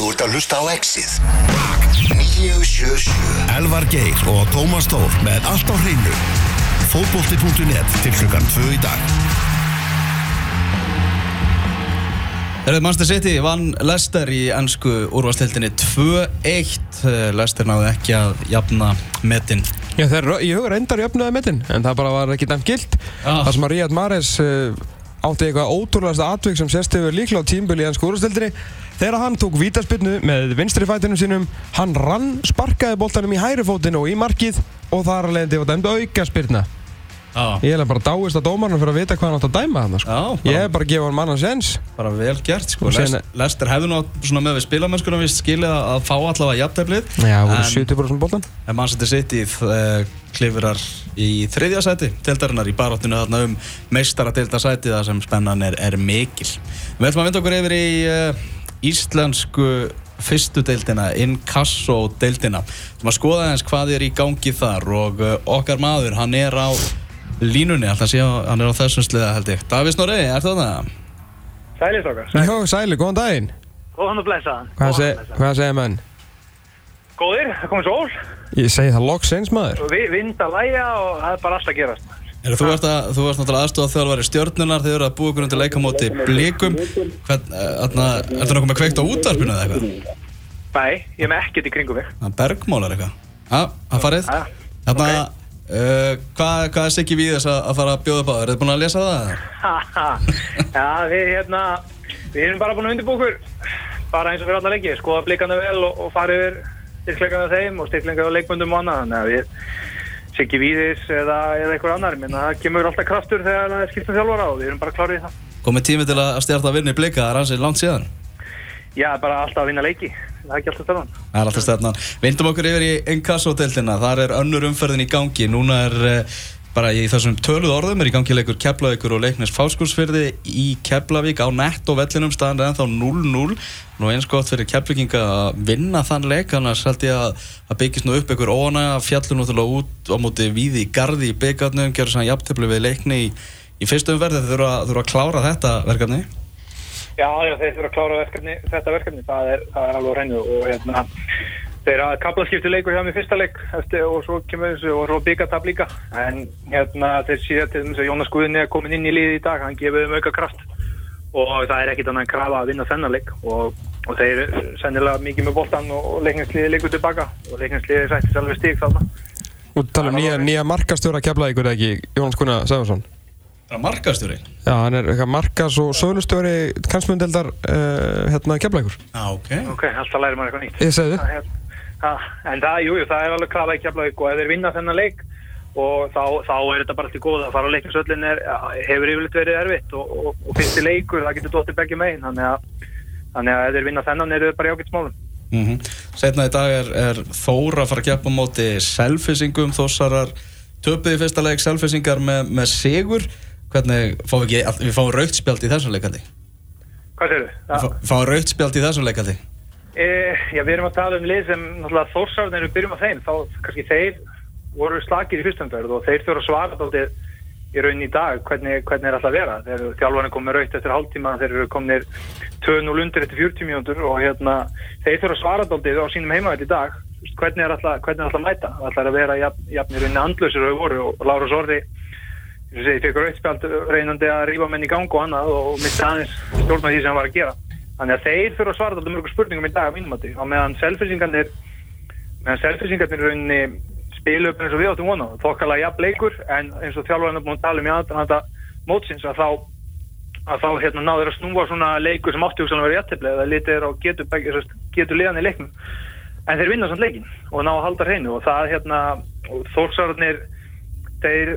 Þú ert að hlusta á Exið 977 Elvar Geir og Tómas Tór með allt á hreinu. Fótbolti.net til klukkan 2 í dag. Erðu Manchester City vann Leicester í ennsku úrvastildinni 2-1 Leicester náði ekki að jafna metin. Já, þeir, ég hugur endar jöfnuði metin en það bara var ekki dæmt gild Já. Það sem að Ríad Mares uh, átti eitthvað ótrúlegasta atvik sem sést hefur líklega á tímbili í ennsku úrvastildinni Þegar hann tók vítaspinnu með vinstri fætinum sínum hann rann, sparkaði boltanum í hæri fótinu og í markið og þar að leiðandi var dæmt auka spyrna Já, Ég er bara dáist að dómarnum fyrir að vita hvað hann átt að dæma hann sko. Bara- Ég hef bara að gefa hann mannan sens bara vel gert sko. Leicester hefðu nú svona með við spilamennskuna vist skilja að fá allavega jafnteflið. Já, það voru En- 70% boltan En Manchester City uh, klifurar í þriðja sæti Tildarinnar í baráttinu þarna um meistara sæti Það sem spennan er, er mikil. Við ætlum að vinda okkur yfir í uh, íslensku fyrstu deildina Inkasso deildina ætlum að skoða eins hvað er í gangi þar Og uh, okkar maður, hann er á línunni Alltaf sé að hann er á þessum sliða held ég Davís Norri, er það það? Sælir strókar. Já, Sæli, góðan daginn Góðan og blessaðan. Hvað, blessaðan. hvað segir menn? Góðir, það komið sól, Ég segi það loksins maður vind að læja og það er bara allt að gerast. Er, þú ert að, náttúrulega aðstofað þjálfari stjórnunar þegar þú eru að ykkur undir leikamóti blikum Hvern, uh, Er það með kveikt á útvarpinu eða eitthvað? Nei, ég er með ekkert í kringum. Það bergmálar eitthvað Já, það farið Ja, Þarna, uh, hvað, hvað er Siggi við þess að, að fara að bjóða upp á? Er þið búin að lesa það? Já, við hérna, við erum bara búin að undirbúa okkur, bara eins og fyrir alla leiki, skoða blikana vel og, og fara yfir styrkleikana þeim og styrkleikana á leikmöndum og annað, þannig að Siggi Víðis eða, eða einhver annar, minna það kemur alltaf kraftur þegar það er skiptum þjálfara og við erum bara klárið í það. Komið tími til að stjarta að vinna í blika, það er ansið langt síðan Já, bara alltaf að vinna leiki, það er ekki alltaf stafan. Það er alltaf stefnan. Vindum okkur yfir í Inkasso-deltina, þar er önnur umferðin í gangi. Núna er uh, bara í þessum töluð orðum er í gangi leikur Keflavíkur og leiknis Fáskursfyrði í Keflavík á netto vellinum staðan er ennþá 0-0. Nú eins gott fyrir Keflavíkinga að vinna þann leik, annars held ég að, að byggist nú upp einhver fjallur náttúrulega út á móti víði í gardi í byggarnum, gerur sann jafntefli við leikni í, í fyrstu umferði, þeir þurfa þurfa að klára þetta verkefni. Já, þeir þurfa að klára verkefni, þetta verkefni, það er, það er alveg hreinu og hérna, þeir að kaplaskipti leikur hjá mig fyrsta leik eftir, og svo kemur þessu og svo byggartab líka, en hérna þeir síða til þess að Jónas Guðni er komin inn í liði í dag, hann gefur þeim auka kraft og það er ekkit annað en krafa að vinna þennan leik og, og þeir sennilega mikið með boltan og, og leikninsliði leikur tilbaka og leikninsliði sættis alveg stík þarna. Þú tala um nýja, nýja markastjóra keflaði ykkur ekki, Jónas Gunnar Sæfarsson markastjóri. Já, hann er markas- og sölustjóri kansmyndeldar uh, hérna keflaði ykkur Já, ok. Ok, alltaf læri maður eitthvað nýtt. Ég segi þið en það, jú, jú, það er alveg krafa í Keflavík og ef þeir vinna þennan leik og þá, þá er þetta bara til góð að fara á leikninsöllin er, hefur yfirleitt verið erfitt og, og, og fyrsti leikur, það getur dóttið begge megin þannig að, þannig að ef þeir vinna þennan eru þeir bara í ágætt smálum. Mm Setna í dag er, er Þór að fara að keppa á móti selfisingum, þossarar töpuð í fyrsta leik selfisingar með, með sigur. Hvernig fáum við ekki, við fáum raukt spjald í þessum leikaldi Hvað við þau? fá- fáum raukt spjald í þessum leikaldi E, já, við erum að tala um lið sem náttúrulega þórsarðin eru byrjum á þeim. Þá kannski þeir voru slakir í fyrstumferð og þeir þurfa að svara dálítið í raunin í dag hvernig, hvernig er alltaf að vera. Þeir þjálfarnir komið raukt eftir hálftíma þeir eru komnir 2-0 undir eftir 40 mínútur og hérna þeir þurfa að svara dálítið á sínum heimavætt í dag. Hvernig er alltaf, hvernig er alltaf að mæta? Alltaf er að vera jafn, jafn í rauninni andlausir og voru og Lára Sordi eins og segi, fekk rautspjald reynandi að rífa menn í gang og annað og misti aðeins stjórna því sem hann var að gera þannig að þeir þurfa að svara þetta mörgur spurningum í dag að mínum því og meðan selfisingarnir meðan selfisingarnir rauninni spilu upp eins og við áttum vona þokkalega jafn leikur en eins og þjálfarinn er búin að tala um í aðdæmanda mótsins að þá að þá hérna náður að snúa svona leikur sem átti hugsanlega verið jættibli eða litið er á getur, getur liðan í leiknum. En þeir vinna samt leikin og ná að halda hreinu og það hérna þórsararnir þeir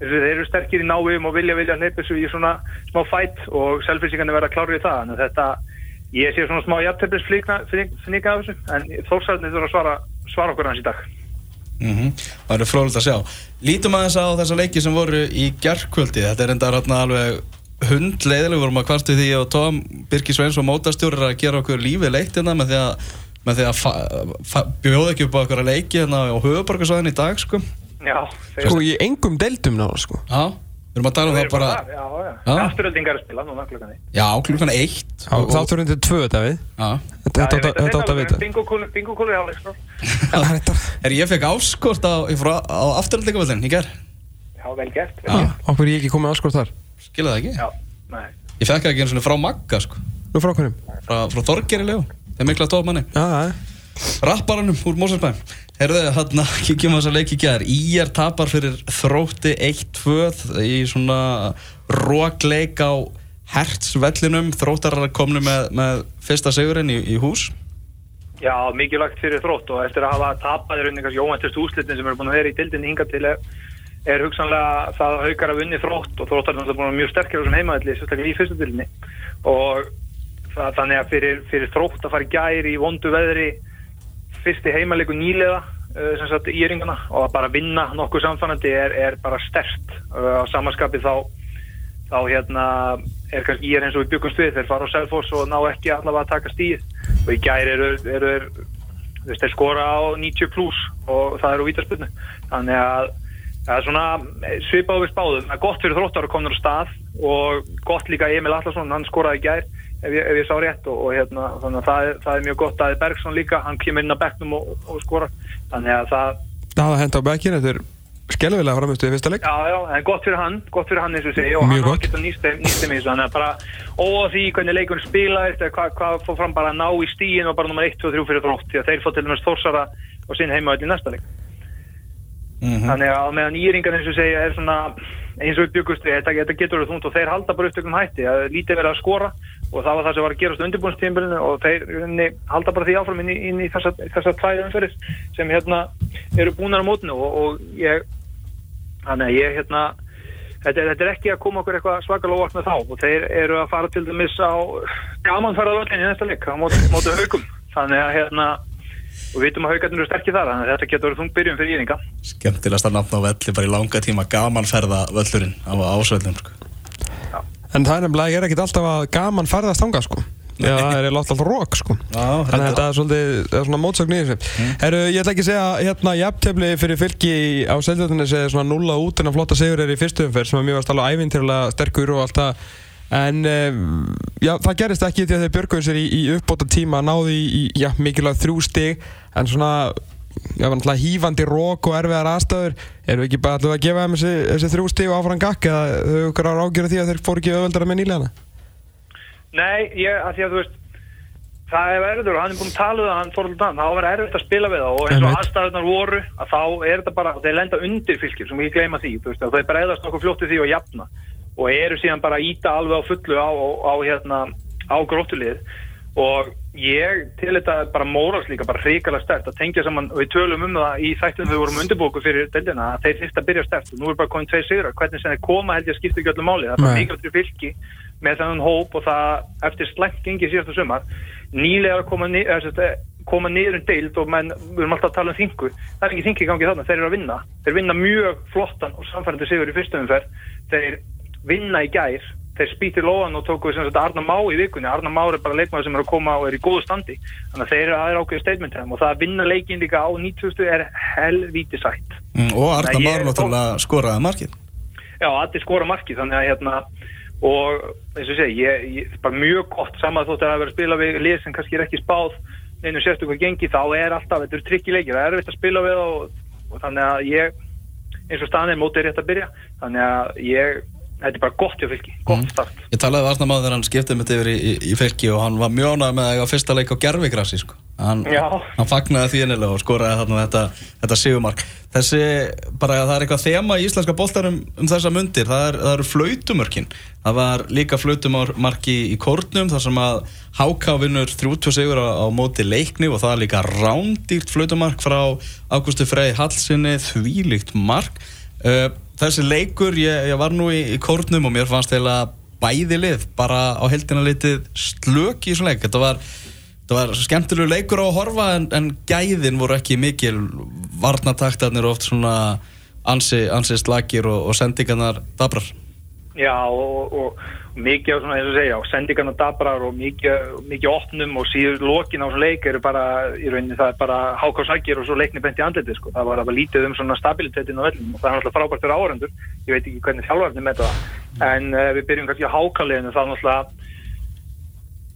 þeir eru sterkir í náum og vilja vilja hleypa þessu í svona smá fætt og selfisingarnir verða klárið í það. En þetta, ég sé svona smá jættiblis fnýka af þessu en þórsararnir þurfa að svara, svara okkur hans í dag. Mm Það eru fróðilegt að sjá. Lítum aðeins á þessa leiki sem voru í gerðkvöldi Þetta er enda hérna alveg hundleiðileg vorum að kvartu því og Tom Birgir Sveins og mótastjórir að gera okkur lífið leitt hérna með því að, með því að bjóða ekki upp á okkur að leiki hérna á höfuborgarsvæðin í dag sko Já, Sko í engum deildum náða sko Já, Við erum að tala um Við það bara, Já, já. Já. Afturöldingar að spila núna klukkan eitt. já, klukkan eitt. Já, Þátturinn til tvö, Davíð Já. Þetta þetta átt að- þetta átt að vita Bingo-kúlu bingo í áleik, sko. Er Er ég fekk áskort á, frá- á afturhaldingavöldin í gerð? Já, vel gert. er ég ekki komið áskort þar Skilja það ekki? Já, nei. Ég fekk ekki einu svona frá Magga, sko. Nú frá hverjum Frá, frá Þorgeri Leó. Það er mikla tómanni. Já, já Rapparanum úr Mósersbæm Herðu, á þess að leik í gæðar Íjar tapar fyrir þrótti 1-2 í svona rókleik á hertsvellinum Þróttarar komnu með, með fyrsta sigurinn í, í hús. Já, mikilvægt fyrir þrótt og eftir að hafa tapað í rauninni kannski óvæntust úslitin sem eru búin að vera í dildinni hinga til er, hugsanlega það að haukar að vunni þrótt og þróttar er náttúrulega búin að mjög sterkir á þessum heimaðalli, sérstaklega í fyrstu dildinni og það, þannig að fyrir, fyrir þrótt að fara gæri í vondu veðri fyrsti heimaleiku nýlega uh, sem sagt í ringana og að bara vinna nokkuð samfannandi er, er bara stert uh, á samanskapi þá þá hérna er kannski ég er eins og við byggumst við þeir fara á Selfoss og ná ekki allavega að taka stíð og í gæri eru, eru, eru veist, þeir skora á 90 pluss og það eru vítaspilnu þannig að það er svona svipað við spáðum, er gott fyrir þróttar að koma á stað og gott líka Emil Allarsson hann skoraði í gær ef ég, ef ég sá rétt og, og hérna, þannig að það er, það er mjög gott að Bergson líka, hann kemur inn að bekknum og, og skora, þannig að það Það hafa henda á bekkin Þetta er skelvilega framistu í fyrsta leik Já, já, en gott fyrir hann, gott fyrir hann eins og segi og Mjög hann gott. geta nýst þeim nýst þeim í þessu, þannig að bara óa því hvernig leikurinn spilaðist eða hvað hva fór fram bara að ná í stíin og bara nummer 1, 2, 3 fyrir þrótt því að þeir fór til dæmis þórsara og sinn heima öll í næsta leik Mhm. þannig að á meðan íringar eins og segja er svona eins og við byggust við, þetta, þetta getur verið þungt og þeir halda bara upptökum hætti, að lítið verið að skora og það var það sem var að gerast undirbúinstímbilinu og þeir halda bara því áfram inn í, inn í þessa, þessa tvæði umferðis sem hérna eru búnar á mótinu og, og ég þannig að ég hérna þetta, er- þetta er ekki að koma okkur eitthvað svakalega óvart með þá og þeir eru að fara til dæmis á gamanferðavöldin í næsta leik á móti haugum þannig að hérna og við vitum að haugarnir eru sterkir þar þannig að þetta getur verið þung byrjun fyrir íringa Skemmtilegasta nafn á velli bara í langa tíma gamanferða völlurinn á ásvöllum sko. En það er nefnilega, ég er ekkert alltaf að gaman ferðast þangað sko. Já, það er alltaf rók sko. Já, Þannig að þetta er svolítið, það er svona mótsögn í þessu. Herru, ég ætla ekki að segja hérna jafntefli fyrir fylki á Seltjarninni segja svona nulla út en að flotta sigur er í fyrstu umferð sem að mér varst alveg ævintýrlega sterkur og allt það En um, já, það gerist ekki því að þeir björguðu sér í, í uppbóta tíma náði í, í já, mikilvæg þrjú stig. En svona, já, hýfandi rók og erfiðar aðstöður erum við ekki bara allavega að gefa þeim þessi, þessi þrjú stig og áfram gakk eða þau ykkur á rákjöru því að þeir fóru ekki öðvöldara með nýlega Nei, ég, að því að þú veist það er verður og hann er búin að tala um það hann fór alltaf þann, þá var erfitt að spila við það og eins og aðstæðunar voru að þá er þetta bara, þeir lenda undir fylgir sem ég gleyma því, veist, þeir bregðast nokkuð fljótt við því og jafna og eru síðan bara að íta alveg á fullu á, á, á hérna, á gróttulið og ég til þetta bara mórals líka bara hrikalega stert að tengja saman og við tölum um það í þættum við vorum undirbóku fyrir deildina að þeir þyrst að byrja stert og nú er bara komin tvei sigrar, hvernig sem þeir koma held ég að skipta ekki öllum máli, það er bara mikilvægt fyrir fylki með þennan hóp og það eftir slæmt gengi síðastu sumar. Nýlega að koma, ni sem sagt, koma niður um deild og menn, við erum alltaf að tala um þingu. Það er ekki þingi í gangi þarna, þeir eru að vinna. Þeir vinna mjög flottan og samfærandi sigur í fyrstu umferð. Þeir vinna í gær. Þeir spýtir lóðan og tóku sem sagt Arna Má í vikunni. Arna Má er bara leikmaður sem er að koma og er í góðu standi. Þannig að þeir eru aðeins ákveðu statement og það að vinna leikin líka á 90 er helvíti sætt. Mm, Og Arna Már er náttúrulega skoraði markið. Já, allir skora marki þannig að hérna og eins og segi, ég, ég, bara mjög gott saman þótt að það verið að spila við lið sem kannski er ekki spáð neinu sérstöku gengi þá er alltaf, þetta eru tryggileikir, það er erfitt að spila við og, og þannig að ég eins og staðin er mótið rétt að byrja. Þannig að ég, þetta er bara gott hjá fylki, gott start. Ég talaði við Arna Már þegar hann skiptið mitt yfir í, í, í fylki og hann var mjónað með að eiga fyrsta leik á gerfigrassi sko. hann, hann fagnaði því innilega og skoraði þarna þetta, þetta sigumark Þessi, bara það er eitthvað þema í íslenska boltarum um þessa mundir, það, er, það eru flautumörkin. Það var líka flautumarki í kórnum þar sem að HK vinnur 30 sigur á, á móti leikni og það er líka rándýrt flautumark frá Ágústu Frey Hallsinni, þvílíkt mark. Uh, Þessi leikur, ég, ég var nú í, í kórnum og mér fannst eiginlega bæði lið bara á heldina litið slök í svona leik. Þetta var, þetta var skemmtilegu leikur á að horfa en, en gæðin voru ekki mikil. Varnataktarnir oft svona ansi, ansi slakir og, og sendingarnar dabrar Já, og, og, og mikið á svona, eins og segja, sendingarna dabrar og mikið, mikið opnum og síður lokin á svona leik eru bara, í rauninni það er bara hákásækir og svo leikni bent í andliti, sko. Það var alveg lítið um svona stabilitetin á vellum og það er náttúrulega frábært fyrir áhrendur. Ég veit ekki hvernig þjálfarnir með það. En uh, við byrjum kannski á hákáliðinu, það er náttúrulega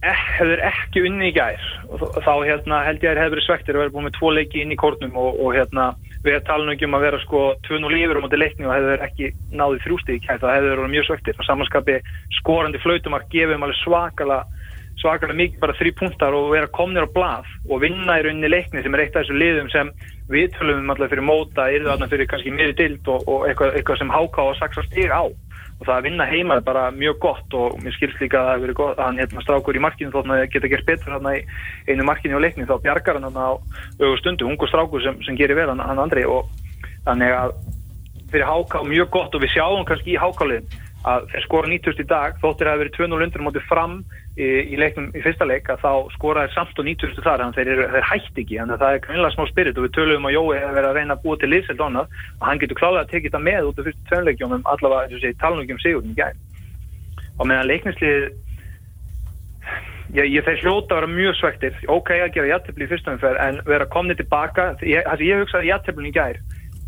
eh, hefur ekki unni í gær og þá hérna, held ég að þeir hefur svektir að vera búin með tvo leiki inn í kórnum og, og hérna, við talum nú ekki um að vera sko 2-0 lífur á móti leikni og hefur ekki náðið kær, það hefur verið mjög svektir. Og samanskapi skorandi flautumark gefum alveg svakala svakalega mikið bara þrý punktar og vera komnir á blað og vinna í rauninni leikni sem er eitt af þessu liðum sem við tölum um alltaf fyrir móta, yrðu þarna fyrir kannski miður dild og, og eitthvað, eitthvað sem háká og saksa stig á og það að vinna heima er bara mjög gott og mér skilst líka að það hefur verið gott að hann hérna strákur í markinu þótt að geta gert betur hann í einu markinu á leikni þá bjargar hann á augu stundu, ungu strákur sem, sem gerir vel hann, hann andri. Og þannig að fyrir háká mjög gott og við sjáum kannski í hákáliðin að þeir skora 90 í dag þóttir að það verið 2-0 undir mótið fram í, í leiknum í fyrsta leik að þá skora þeir samt og 90 þar þannig að þeir, þeir hætti ekki. Þannig að það er kannilega smá spirit og við tölum um að Jói hefur verið að reyna að búa til liðselt annað og hann getur klálega að tekið það með út af fyrstu tveimleikjónum allavega talnum sigurinn í gæð og meðan leiknislið ég, ég þeir hljóta að vera mjög svektir ok að gera jættefli í fyrstum umferð en vera komni tilbaka. Ég, ég hugsaði jætteflin í gær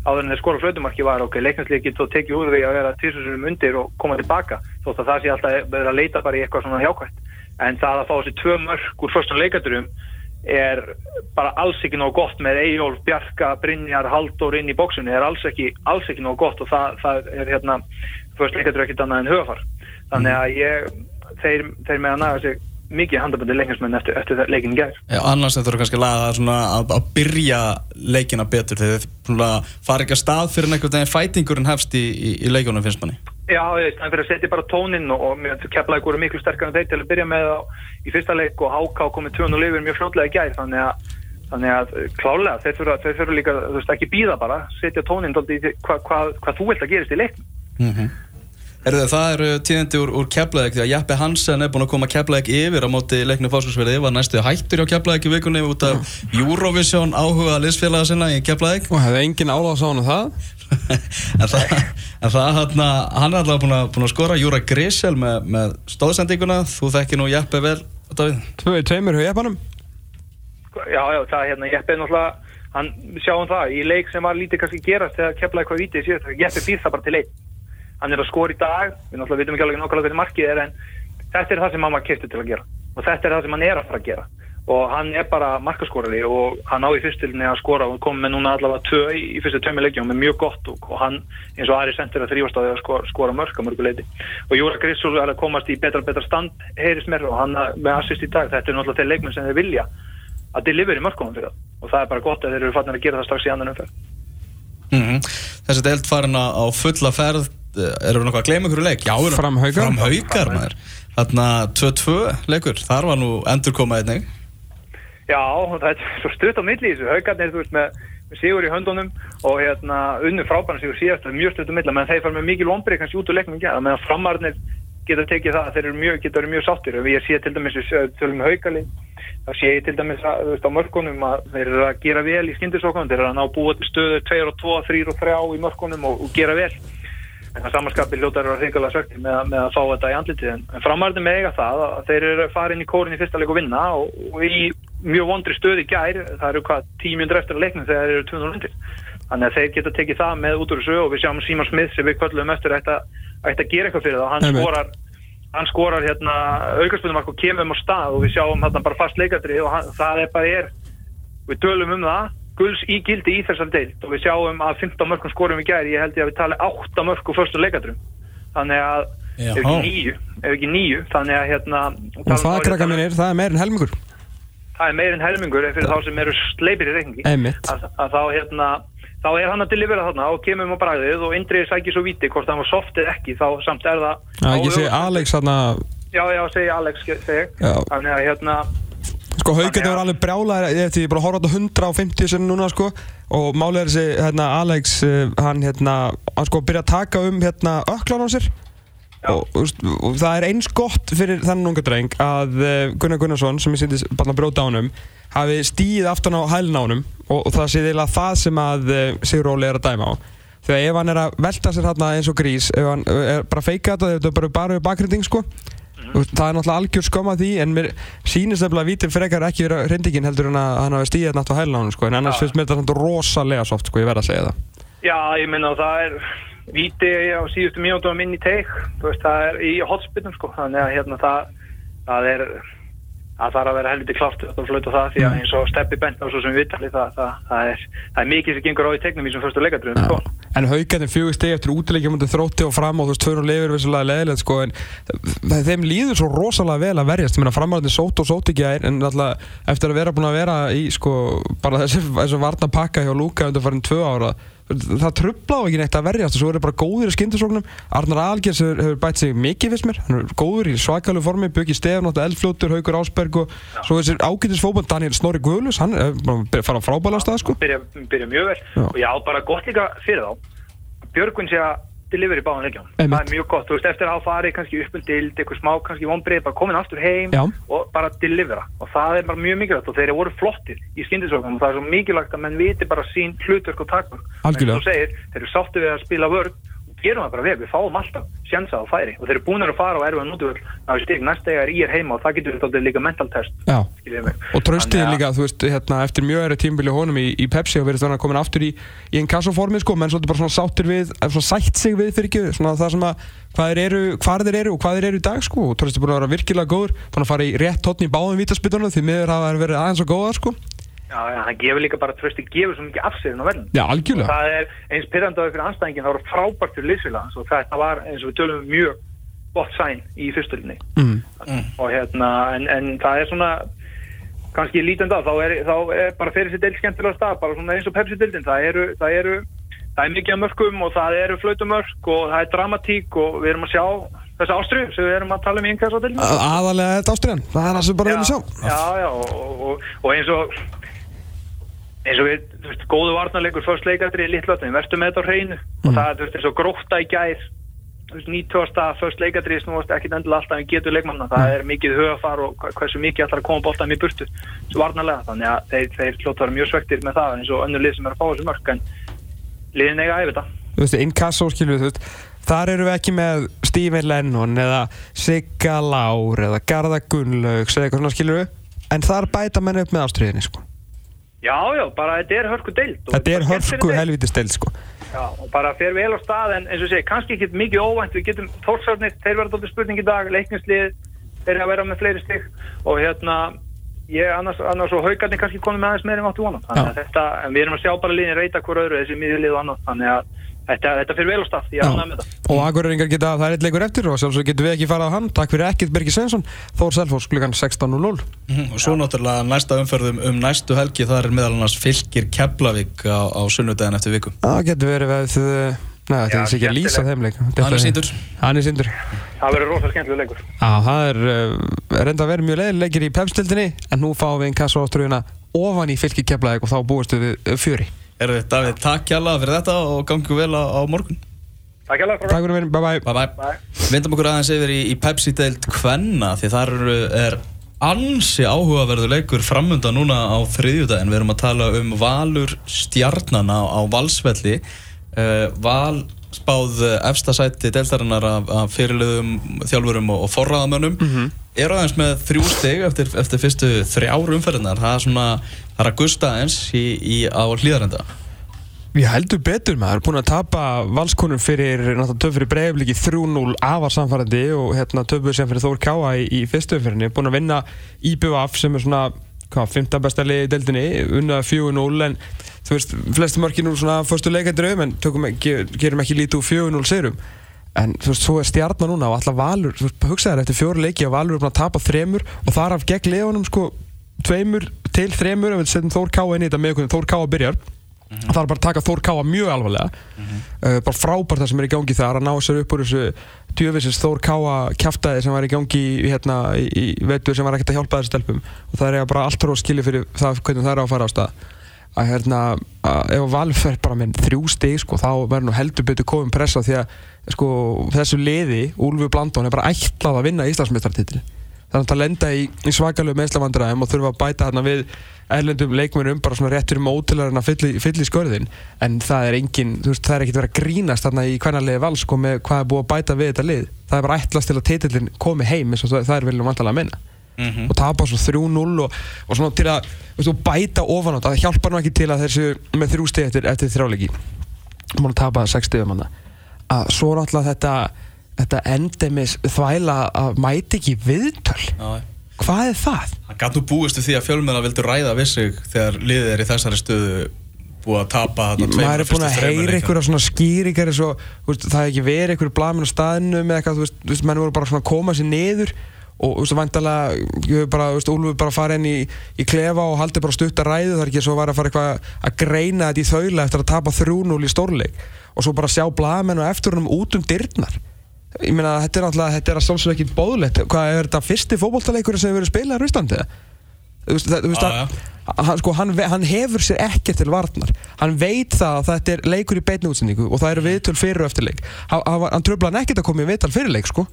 áður en þeir skora flötumarki var ok, leiknarslið getur þá tekið úr því að vera tísusunum undir og koma tilbaka þótt að það sé alltaf verið að leita bara í eitthvað svona hjákvæmt en það að fá þessi tvö mörg úr fyrstum leikaturum er bara alls ekki nóg gott með Eyjólf, Bjarka, Brynjar, Halldór inn í bóksunni er alls ekki, alls ekki nóg gott og það, það er hérna fyrst leikatur ekkert annað en hugafar þannig að ég, þeir, þeir með að naga sig mikið handabandi leiknismenn eftir, eftir leikin gær Já, annars þetta eru kannski laga svona að, að byrja leikina betur þegar þið fara ekki að stað fyrir einhvern veginn fætingurinn hefst í, í, í leikunum finnst manni. Já, það fyrir að setja bara tóninn og, og keflaði voru miklu sterkar en þeir til að byrja með á, í fyrsta leik og háká komið 200 lifir mjög fljótlega í gær þannig að, þannig að klálega þeir fyrir, þeir fyrir líka, þú veist, ekki býða bara setja tóninn hvað hva, hva þú vilt að gerist í leiknum Mm -hmm. Er það eru tíðindi úr, úr Keflavík því að Jeppe Hansen er búin að koma Keflavík yfir á móti leiknum fáskjósverði var næstu hættur hjá Keflavík í vikunni út af Eurovision áhuga liðsfélaga sinna í Keflavík. Og hefði engin áláðs á hann um það. En það, en það hann, hann er alltaf búin að, búin að skora. Júra Grisel með, með stóðsendinguna þú þekki nú Jeppe vel Davíð. Tvö í tveimur hjá Jeppanum. Já, já, það er hérna, Jeppe er náttúrulega hann sjáum það, í leik sem var lítið kannski gerast þegar keflaði eitthvað vítið síðast Jeppe býr það bara til leik hann er að skora í dag, við náttúrulega vitum ekki alveg nákvæmlega hvernig markið er en þetta er það sem hann var kiptið til að gera. Og þetta er það sem hann er að fara að gera. Og hann er bara markaskorari og hann á í fyrstilni að skora og kom með núna allavega tvö í, fyrstu tömi leikjum með mjög gott og, og hann eins og aðri sendir að þrýfast á því að skora, skora mörg að mörguleiti og Júra Grissul er að komast í betra betra stand heyris mér og hann með assist í dag. Þetta er náttúrulega þeir leikmenn sem þeir vilja að deliveri mörgum fyrir það. Og það er bara gott að þeir eru fattin að gera það strax í annan umferð. Mm -hmm. Þessi deild farin á á fulla ferð erum við nokkuð að gleyma ykkur leik? Já, við erum Fram Haukar. Fram haukar maður. Þarna 2-2 leikur, þar var nú endur komað einnig. Já, það er svo stutt á milli þessu. Haugarnir, þú veist, með, með sigur í höndunum og hérna unnu frábæna sigur síðast, það er mjög stutt á milli, menn þeir fara með mikil ombrið kannski út úr leiknum ekki, meðan framarnir geta tekið það, þeir eru mjög, geta verið mjög sáttir. Og ég sé til dæmis, tölum með haugali þá sé ég til dæmis að, veist, á mörkunum að þeir eru að gera vel í skyndisókunum þeir eru að ná búið til stöðu 2 og 2, 3 og 3 í mörkunum og, og gera vel en það samanskapi ljótar eru að hringalega sökti með, að- með að fá þetta í andlitið. En, en framarðin með eiga það að þeir eru að fara inn í kórin í fyrsta leik og vinna og, og í mjög vondri stöði gær það eru hvað tímjöndur eftir að leiknum þegar þeir eru 200 undir. Þannig að þeir geta tekið það með út úr þessu og við sjáum Símar Smith sem við kvöllum eftir að, að gera eitthvað fyrir það og hann Einmitt. skorar hann skorar hérna aukarspunumark og kemur um á stað og við sjáum hérna bara fast leikadri og hann, það er bara er við tölum um það guls í gildi í þessar deilt og við sjáum að 15 mörgum skorum í gæri ég held ég að við tala 8 mörgum fyrstu leikadrum þannig að ef ekki ekki nýju þannig að hérna Og það krakka mínir, það er meir en helmingur. Það er meir en helmingur fyrir þá sem eru sleipir í reikningi. Að, að þá hérna þá er hann að delivera þarna og kemur um á bræðið og Indriði sækir svo viti hvort hann var soft eða ekki þá samt er það Já, sé öfugsnúnu. Alex þarna. Já já segi Alex segi þannig að hérna Sko að- var alveg brjálæðir eftir ég er bara að horfa á þetta 150 sinni núna sko. Og málið er þessi hérna, Alex uh, hann hérna hann sko byrja að taka um hérna öklan á sér. Og, og, og það er eins gott fyrir þennan unga dreng að uh, Gunnar Gunnarsson sem ég sýndi bara að bróta á honum hafi stíð aftan á hælun á honum. Og, og það sé eiginlega það sem að uh, Sigur Óli er að dæma á. Þegar ef hann er að velta sér hérna eins og grís, ef hann er bara að feika þetta, þetta er bara bara bakrinding sko. Það er náttúrulega algjör skömm að því, en mér sýnist nefnilega að vítir frekar ekki vera hrindingin heldur en að hann hafi stíðið nátt á hælun á hann sko. En annars Já. finnst mér þetta samt rosalega soft sko, ég verð að segja það. Já, ég minna það er víti á síðustu mínútum inn í teik, það er í hotspinnum sko, þannig að hérna það, það er, það þarf að vera helviti klárt að flauta það því Mm. að eins og steppi bent á svo sem við vitali það, það, það, er, það er mikið sem gengur á í teiknum í sem fyrstu leikadröðum sko. En haugarnir fjögur stegi eftir útileikja mútið þrótti og fram og þú veist, tvör og lifir vissulega leðilegt sko, en þeim líður svo rosalega vel að verjast, ég meina framhaldin sót og sót ekki að en alltaf eftir að vera búin að vera í sko, bara þessi, þessi varna pakka hjá Lúka undir farin tvö ára það trubla á ekki neitt að verjast og svo er það bara góður í skyndisóknum. Arnar Algers hefur, hefur bætt sig mikið fyrst mér, hann er góður í svakalu formi Bjöggi Stefn, Eldfljótur, Haugur Ásberg og svo þessi ágætis fótball Daniel Snorri Guðlus, hann fara á frábæla stað sko. Byrja, byrja mjög vel. Já. og já, bara gott líka fyrir þá. Björgvin sé að deliver í báðan leikjum það er mjög gott, þú veist, eftir að farið kannski upp um eitthvað smá, kannski vonbreið bara komin aftur heim Já. og bara delivera. Og það er bara mjög mikilvægt og þeir eru voru flottir í skyndisvögnum og það er svo mikilvægt að menn viti bara sín hlutverk og takmörk. En þú segir, þeir eru sáttu við að spila vörð og gerum það bara vel, við fáum alltaf sjansa á færi. Og þeir eru búin að fara og erfa nútuvöld í stík, næsta er ég er heima og það getur þetta líka mental test. Og tröstið líka, þú veist, hérna, eftir mjög erið tímbili honum í, í Pepsi og verið þannig að komin aftur í, í einn kassoformi, sko, menn svolítið bara svona sáttir við, svona sætt sig við fyrir ekki, svona það sem að, hvað þeir eru, eru og hvað þeir eru í dag, sko, og tröstið búin að vera virkilega góður, búin að fara í rétt hotn í báðum vítaspytunum, því miður hafa verið aðeins og góðar, sko. Já, það gefur líka bara trösti, gefur svo mikið af sér inn á velin. Já, algjörlega. Það er eins pyrrandaður fyrir anstæðingin, það var frábært fyrir liðsfélagans og þetta var eins og við tölum um mjög gott sæn í fyrstölinni. Mm. Og hérna, en, en það er svona, kannski lítandi á, þá er, þá er bara fyrir sér deil skemmtilega stað, bara svona eins og Pepsi-dildin, það eru, það eru, það er mikið af mörkum og það eru flautumörk og það er dramatík og við erum að sjá þessa ástriðu sem við erum að tala um í innkvæðsátildinu. A- Aðalega þetta ástriðan, það er það sem bara Já, erum að sjá. já, já, og, og, og eins og eins og við, þú veist, góðu varnarleikur fyrst leikadri í litlöfnum, verður með þetta á hreinu og Mm. það er, þú veist, eins og gróta í gær þú veist, 90. fyrst leikadri snúast ekkit endilega alltaf en getur leikmanna það Mm. er mikið hugafar og hversu mikið að koma bóltan í burtu svo varnarlega, þannig að þeir, þeir hljótt var mjög svektir með það eins og önnur lið sem er að fá þessu mörk en liðin eiga að þetta Þú veist, inkasso, skilur þú veist, þar eru við ekki með Stephen Lennon eða Sigga Lár eða Garða Gunnlaugs eða eitthvað svona, skilur við, en þar bæta menn upp með ástriðinni, sko. Já, já, bara þetta er hörku deild Þetta er hörku deild. helvítið stel, sko. Já, og bara fer vel á stað en eins og segi, kannski ekki mikið óvænt. Við getum þórsarnir, þeir verða tóttir spurning í dag leikningslið, þeir að vera með fleiri stig. Og hérna ég annars, annars og haugarnir kannski konum með aðeins meira en áttu vona, þannig að þetta en við erum að sjá bara liðin reyta hver öðru þessi miðjulið og annað, þannig að þetta, þetta fer vel á stað, ég ánægð með þetta Og Akureyringar geta, það er eitt leikur eftir og sjálfsög getum við ekki farað á hann. Takk fyrir ekkert Birgir Svensson, Þór Selfors klukkan 16.00. Mhm, Og svo náttúrulega næsta umferðum um næstu helgi það er meðal annars fylgir Keflavík á, á sunnudaginn eftir viku Það getur verið við, uh, neða, þetta er ekki að lýsa þeim leik. Hann er sýndur. Hann er síndur. það verður rosa skemmtileg leikur Já, það er uh, reynda að vera mjög leiðileg leikir í pepstildinni en nú fáum við einn kassa áströðuna ofan í fylki Keflavík og þá búistu við fjöri. Erðu Davíð, takk kjalla fyrir þetta og gangi vel á, á morgun. Takk hjá Takk fyrir mér, bye bye. Bye. Bye, Bye. Vindum okkur aðeins yfir í, í Pepsi-deild Kvenna því þar eru, er ansi áhugaverður leikur framundan núna á þriðjudaginn. Við erum að tala um Valur stjarnana á Valsvelli. Uh, Val spáð eh, efsta sæti deildarinnar af, af fyrirliðum, þjálfurum og, og forraðamönnum Mhm. eru aðeins með þrjú stig eftir, eftir fyrstu þrjár umferðinar það er svona, það er að gusta eins í, í, á hlýðarenda Við heldum betur maður, búin að tapa valskonum fyrir, náttúrulega töf fyrir breiðbliki 3-0 afar samfærandi og hérna töfum sem fyrir Þór Káa í, í fyrstu umferðinni, búin að vinna IBF sem er svona, hvað, 15 besta liði í deildinni, unnað 4-0 en þú veist, flesti mörki nú svona fyrstu leikandröðum en ekki- gerum ekki lítið úr 4-0 sigurum en þú veist, svo er stjarnan núna og alltaf Valur, þú veist, hugsaður eftir fjóru leiki að Valur er búin að tapa þremur og þar af gegn leðunum sko tveimur til þremur ef við setjum Þór Káa inn í þetta með hvernig Þór Káa byrjar það er bara að taka Þór Káa mjög alvarlega. Uh, bara frábært það sem er í gangi þar að ná sér upp úr þessu djöfisins Þór Káa kjaftaði sem var í gangi hérna, í, í vetur sem var ekkert að hjálpa þessu stelpum. Og það er bara allt róð skilja fyrir það hvernig það er að fara á stað. Að hérna, að ef Valur fer bara með þrjú stig sko, þá verður nú heldur betur komum pressa því að sko, þessu liði, Úlfur Blandón er bara ætlað að vinna Íslandsmeistartitil þannig að lenda í, í svakalegu meðslavandræðum og þurfa að bæta þarna við erlendum leikmennum bara svona rétt fyrir mótilarinn að fylla fylla í skörðin. En það er engin, þú veist, það er ekkert verið að grínast þarna í hvernarlegi val sko með hvað er búið að bæta við þetta lið. Það er bara ætlast til að titillin komi heim eins og það, það er viljum vantalega að minna Mhm. og tapa svo 3-0 og, og svona til að veist, bæta ofan á þetta, það hjálpar nú ekki til að þessu með þrjú stið eftir, eftir þrjáleiki múin að tapa 6 stigum hann að svo náttúrulega þetta endemis þvæla að mæti ekki viðtöl Já, hvað er það? Gæti nú búist við því að fjölmennar vildu ræða við sig þegar liðið er í þessari stöðu búið að tapa þarna tveimur maður er búin að heyra leikjum. einhverja svona skýringar þú veist, það er ekki verið einhverju blamin á staðinu með eitthvað, þú veist, þú veist, menn voru bara svona að koma sér niður og þú veist, vantalega ég hef bara, þú veist, Úlfur bara farið inn í, í klefa og haldið bara stutt að ræðu það er ekki svo var að fara eitthvað að greina þetta í þaula eftir að tapa 3-0 í stórleik og svo bara sjá blaðmenn og eftir húnum út um dyrnar ég meina, þetta er alltaf, þetta er að sjálfsög ekki bóðlegt hvað er þetta fyrsti fótboltaleikur sem hefur verið spilað í Rúslandi þú veist, það, þú veist að hann, sko, hann, hann hefur sér ekkert til varnar. Hann veit það að þetta er leikur í beinni útsendingu og það eru viðtöl fyrir og eftir leik hann, hann, var- hann tröfla hann ekkert að koma í viðtal fyrir leik sko.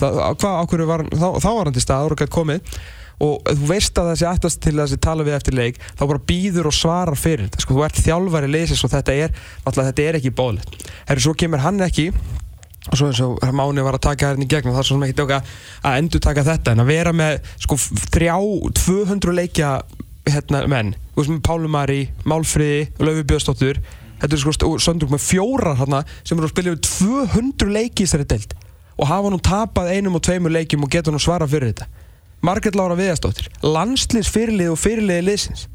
það, á- hvað, á hverju var, hann- þá, þá var hann til stað, hann gætt komið. Og þú veist að þessi ættast til þessi tala við eftir leik þá bara býður og svarar fyrir þetta sko, þú ert þjálfari leysis og þetta er náttúrulega þetta er ekki bóðlegt herru, svo kemur hann ekki og svo eins og Máni var að taka hérna í gegnum það er svo sem ekki tjóka að endur taka þetta en að vera með sko þrjá 200 leikja hérna menn. Þú veist með Pálu Mari, Málfriði Laufi Björnsdóttur. Þetta er sko og Söndruk með fjórar hérna sem eru að spila yfir 200 leiki í þessari deild og hafa nú tapað einum og tveimur leikjum og geta nú svara fyrir þetta. Margrét Lára Viðastóttir landslýs fyrirlið og fyrirliði liðsins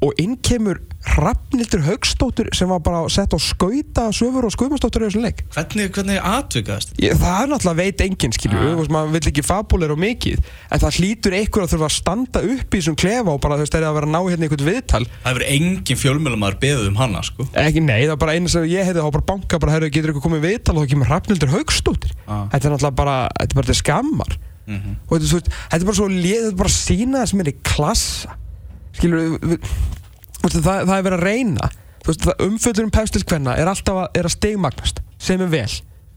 og inn kemur Hrafnildur Haugstóttur sem var bara sett á skauta söfur og skuðmastóttur í þessum leik Hvernig, hvernig atvikaðast? Ég, það er náttúrulega veit enginn skilju Ah. maður vill ekki fabulera og mikið en það hlýtur einhver að þurfa að standa upp í þessum klefa og bara veist þegar að vera að ná hérna einhvern viðtal Það hefur engin fjölmjölumar beðið um hana sko. ekki nei það er bara einu sem ég heiti þá bara banka bara herru getur ykkur komið viðtal og þá kemur Hrafnildur Haugstóttir Ah. þetta er náttúrulega bara þetta er bara til skammar Mhm. og þetta, er þetta er bara svo þetta er bara að sína það sem er í klassa skilur það, það er verið að reyna. Þú veist, það- umfjöllur um pefstilskvenna er alltaf að, er að stegmagnast sem er vel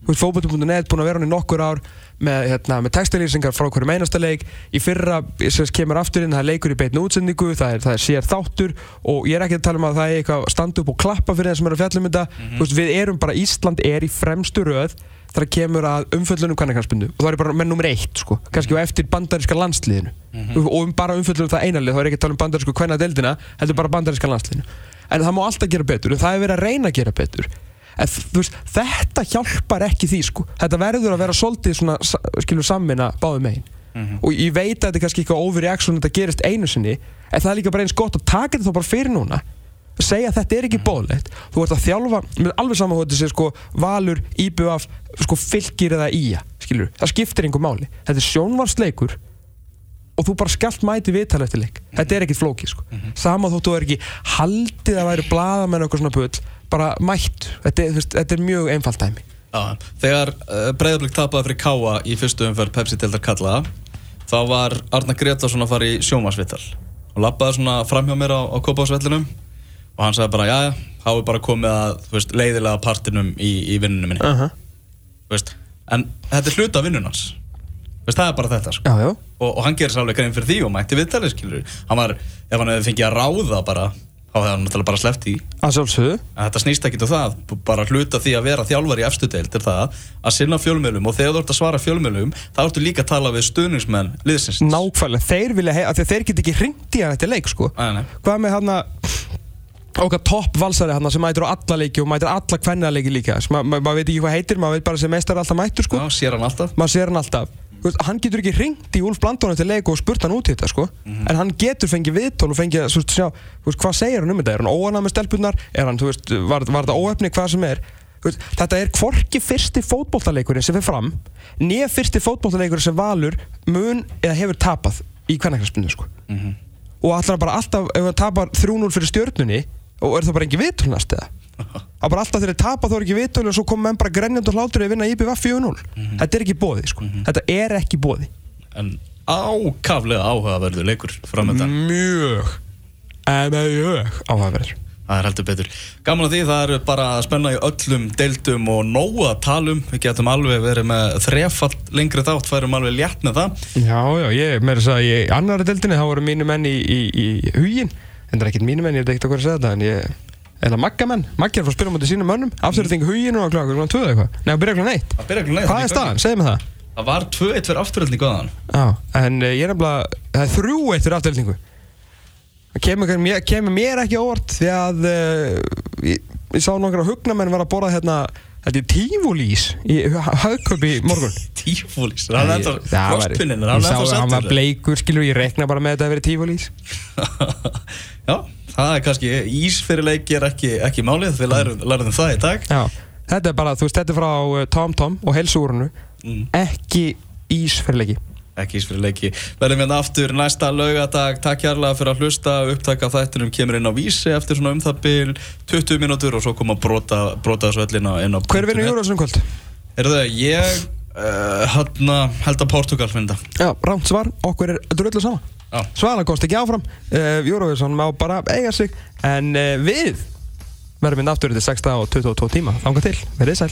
Fótbolti.net búin að vera hann í nokkur ár með, hérna, með textilýsingar frá hverjum einasta leik. Í fyrra sem kemur aftur inn það er leikur í beitnu útsendingu, það er, það er sér þáttur og ég er ekki að tala um að það er eitthvað að standa upp og klappa fyrir þeim sem eru að fjalla um þetta. Þú veist, við erum bara, Ísland er í fremstu röð þegar kemur að umfjöllunum kannarkansbundu og það er bara menn nummer eitt sko, kannski á eftir bandaríska landsliðinu. Og um bara umfjöllunum það einarlið, þá er ekki að tala um bandarísku kvenna deildina, heldur bara bandaríska landsliðinu. En það má alltaf gera betur, en það er verið að reyna að gera betur en veist, þetta hjálpar ekki því sko, þetta verður að vera svolítið svona, sa- skilur samvinna báðum megin. Og ég veit að þetta er kannski eitthvað overreaction þetta gerist einu sinni, en það er líka bara eins gott að taka þetta þá bara fyrir núna. Segja að þetta er ekki bóðlegt þú ert að þjálfa, með alveg saman hvað þetta sé sko valur, íbjöf, sko fylgir eða ía, skilur, það skiptir einhver máli. Þetta er sjónvarsleikur og þú bara skallt mæti viðtal eftir leik. Þetta er ekkit flóki sko. Sama þóttu er ekki haldið að væri blaðamenn og eitthvað svona pull, bara mætt. Þetta, er- veist, þetta er mjög einfalt dæmi. Já, þegar uh, Breiðablík tapaði fyrir Káa í fyrstu umferð Pepsi deildar kallaða þá var Arna Gretarsson að fara í sjómasvittal og lappaði svona fram hjá mér á, á Kópásvellinum og hann sagði bara, já, þá er bara komið að veist, leiðilega partinum í, í vinnunum minni. Uh -huh. En þetta er hluta vinnunans veist, það er bara þetta sko. já, já, og, og hann gerir sér alveg grein fyrir því og mætti viðtalið hann var, ef hann hefði fengið að ráða bara þá hefði hann náttúrulega bara sleppt í að sjálfsögðu þetta snýst ekki um það, bara hluta því að vera þjálfar í efstu deild er það að sinna fjölmjölum og þegar þú ert að svara fjölmjölum þá ertu líka að tala við stuðningsmenn liðsins. nákvæmlega, þeir vilja hei, að þeir get ekki hringt í hann eftir leik sko Nei, nei. hvað með hann okkar topp valsari hann sem mætir á alla leiki og mætir alla kvenna leiki líka Sem ma ma maður veit ekki hvað heitir, maður veit bara sem meistar alltaf mættur sko Já, sér hann alltaf. maður sér hann alltaf hann getur ekki ringt í Úlf Blandónu til leik og spurt hann út í þetta sko. En hann getur fengið viðtól og fengið svo, sjá, veist, hvað segir hann um þetta, er hann óanað með stelpunar er hann, þú veist, var, var þetta óefni? Hvað sem er? Veist, þetta er hvorki fyrsti fótboltaleikurinn sem fyrir fram nýja fyrsti fótboltaleikurinn sem Valur mun eða hefur tapað í kvennakræspinu sko. Og allar bara alltaf, ef hann tapar 3-0 fyrir stjörnunni og er það bara engin viðtöl næst eða það er bara alltaf þegar þeir tapa þá er ekki viðtöl og svo kom menn bara grenjand og hlátur að vinna IBF 4-0 þetta er ekki bóði sko þetta er ekki bóði En ákaflega áhugaverður leikur framöndan. mjög en mjög áhugaverður Það er heldur betur. Gaman að því, það eru bara að spenna í öllum deildum og nóg að tala um. Við getum alveg verið með þrefall lengri þátt, færum alveg létt með það. Já, já, ég, með þess að í annari deildinni, þá voru mínu menn í, í, í hugin. En það er ekkert mínu menn, ég veit ekkert hvað að segja þetta, en ég... Eða Magga menn, Maggi er að að spila mútið sínum mönnum, afturreiting hugin og klokkur, klokkur 2 eitthvað. Nei, að byrja klokkur 1. Það byrja klukkan eitt, Hvað er staðan? Segðu mig það. Það var 2-1 fyrir afturöldni góðan. Já, en uh, ég er nefnilega, það er þrjú eitt fyrir afturreitingu. Það kemur, mér, kemur mér ekki óvart því að uh, ég, ég sá nokkra hugnamenn var að borða hérna, þetta er tífúlís í hagköpi morgun. Tífúlís, það er ennþá frostpinninn, Ég það er að hann var bleikur, skilur, ég rekna bara með þetta að vera tífúlís. Já, það er kannski, ís fyrir leiki er ekki, ekki málið, við lærum, lærum það í dag. Já, þetta er bara, þú veist, þetta er frá uh, Tom Tom og helsúrunu, Mm. ekki ís fyrir leiki. Ekki ís fyrir leiki. Verðum hérna aftur næsta laugadag. Takk hérlega fyrir að hlusta. Upptaka af þættinum kemur inn á vísi eftir svona um það bil 20 mínútur og svo koma brota, brota þessu öll inn á, Hver vinnur Júruvísson kvöld? Er það, ég uh, hana, held að Portugal finna. Já, rámt svar, okkur er drullu sama. Já. Svala komst ekki áfram, uh, Júruvísson má bara eiga sig, en uh, við verðum inn aftur til 6 og 22 tíma. Þanga til, verið sæl.